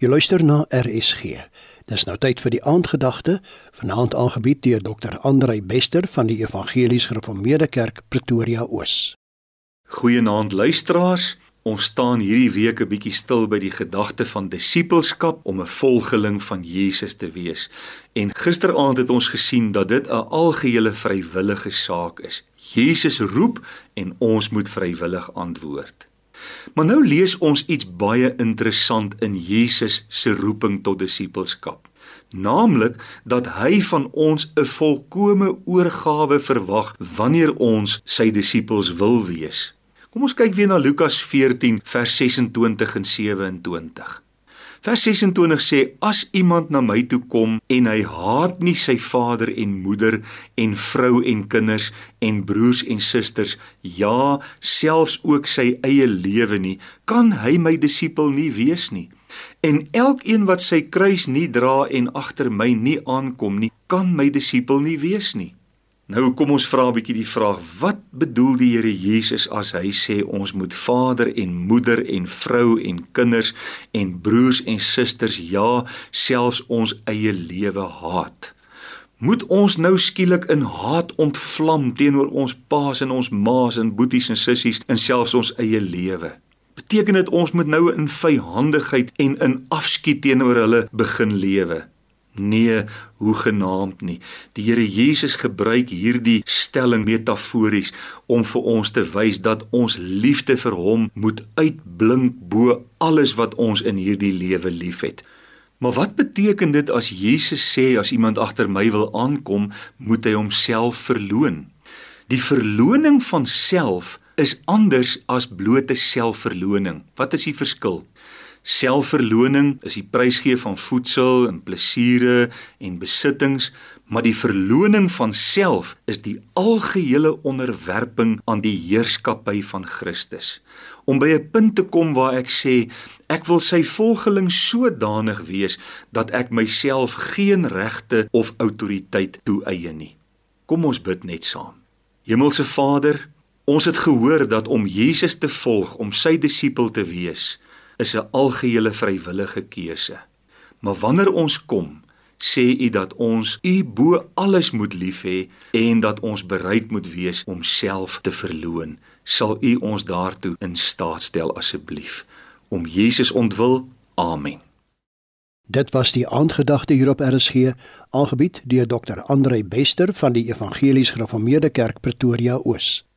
Jy luister na RSG. Dis nou tyd vir die aandgedagte, vanaand aangebied deur Dr. Andrei Bester van die Evangelies Gereformeerde Kerk Pretoria Oos. Goeienaand luisteraars. Ons staan hierdie week 'n bietjie stil by die gedagte van disippelskap om 'n volgeling van Jesus te wees. En gisteraand het ons gesien dat dit 'n algehele vrywillige saak is. Jesus roep en ons moet vrywillig antwoord. Maar nou lees ons iets baie interessant in Jesus se roeping tot disippelskap. Naamlik dat hy van ons 'n volkomme oorgawe verwag wanneer ons sy disippels wil wees. Kom ons kyk weer na Lukas 14 vers 26 en 27. Vers 26 sê as iemand na my toe kom en hy haat nie sy vader en moeder en vrou en kinders en broers en susters ja selfs ook sy eie lewe nie kan hy my disipel nie wees nie. En elkeen wat sy kruis nie dra en agter my nie aankom nie kan my disipel nie wees nie Nou kom ons vra 'n bietjie die vraag: Wat bedoel die Here Jesus as hy sê ons moet vader en moeder en vrou en kinders en broers en susters, ja, selfs ons eie lewe haat? Moet ons nou skielik in haat ontvlam teenoor ons paas en ons maas en boeties en sissies en selfs ons eie lewe? Beteken dit ons moet nou in vyhandigheid en in afskeid teenoor hulle begin lewe? Nee, hoe genaamd nie. Die Here Jesus gebruik hierdie stelling metafories om vir ons te wys dat ons liefde vir hom moet uitblink bo alles wat ons in hierdie lewe liefhet. Maar wat beteken dit as Jesus sê as iemand agter my wil aankom, moet hy homself verloon? Die verloning van self is anders as blote selfverloning. Wat is die verskil? Selfverloning is die prysgee van voedsel en plesiere en besittings, maar die verloning van self is die algehele onderwerping aan die heerskappy van Christus. Om by 'n punt te kom waar ek sê ek wil sy volgeling sodanig wees dat ek myself geen regte of autoriteit toeëien nie. Kom ons bid net saam. Hemelse Vader, ons het gehoor dat om Jesus te volg, om sy disipel te wees, is 'n algehele vrywillige keuse. Maar wanneer ons kom, sê u dat ons u bo alles moet lief hê en dat ons bereid moet wees om self te verloon. Sal u ons daartoe in staat stel asseblief om Jesus ontwil. Amen. Dit was die aandgedagte hier op RSG, aangebied deur Dr. Andrei Bester van die Evangelies Gereformeerde Kerk Pretoria Oos.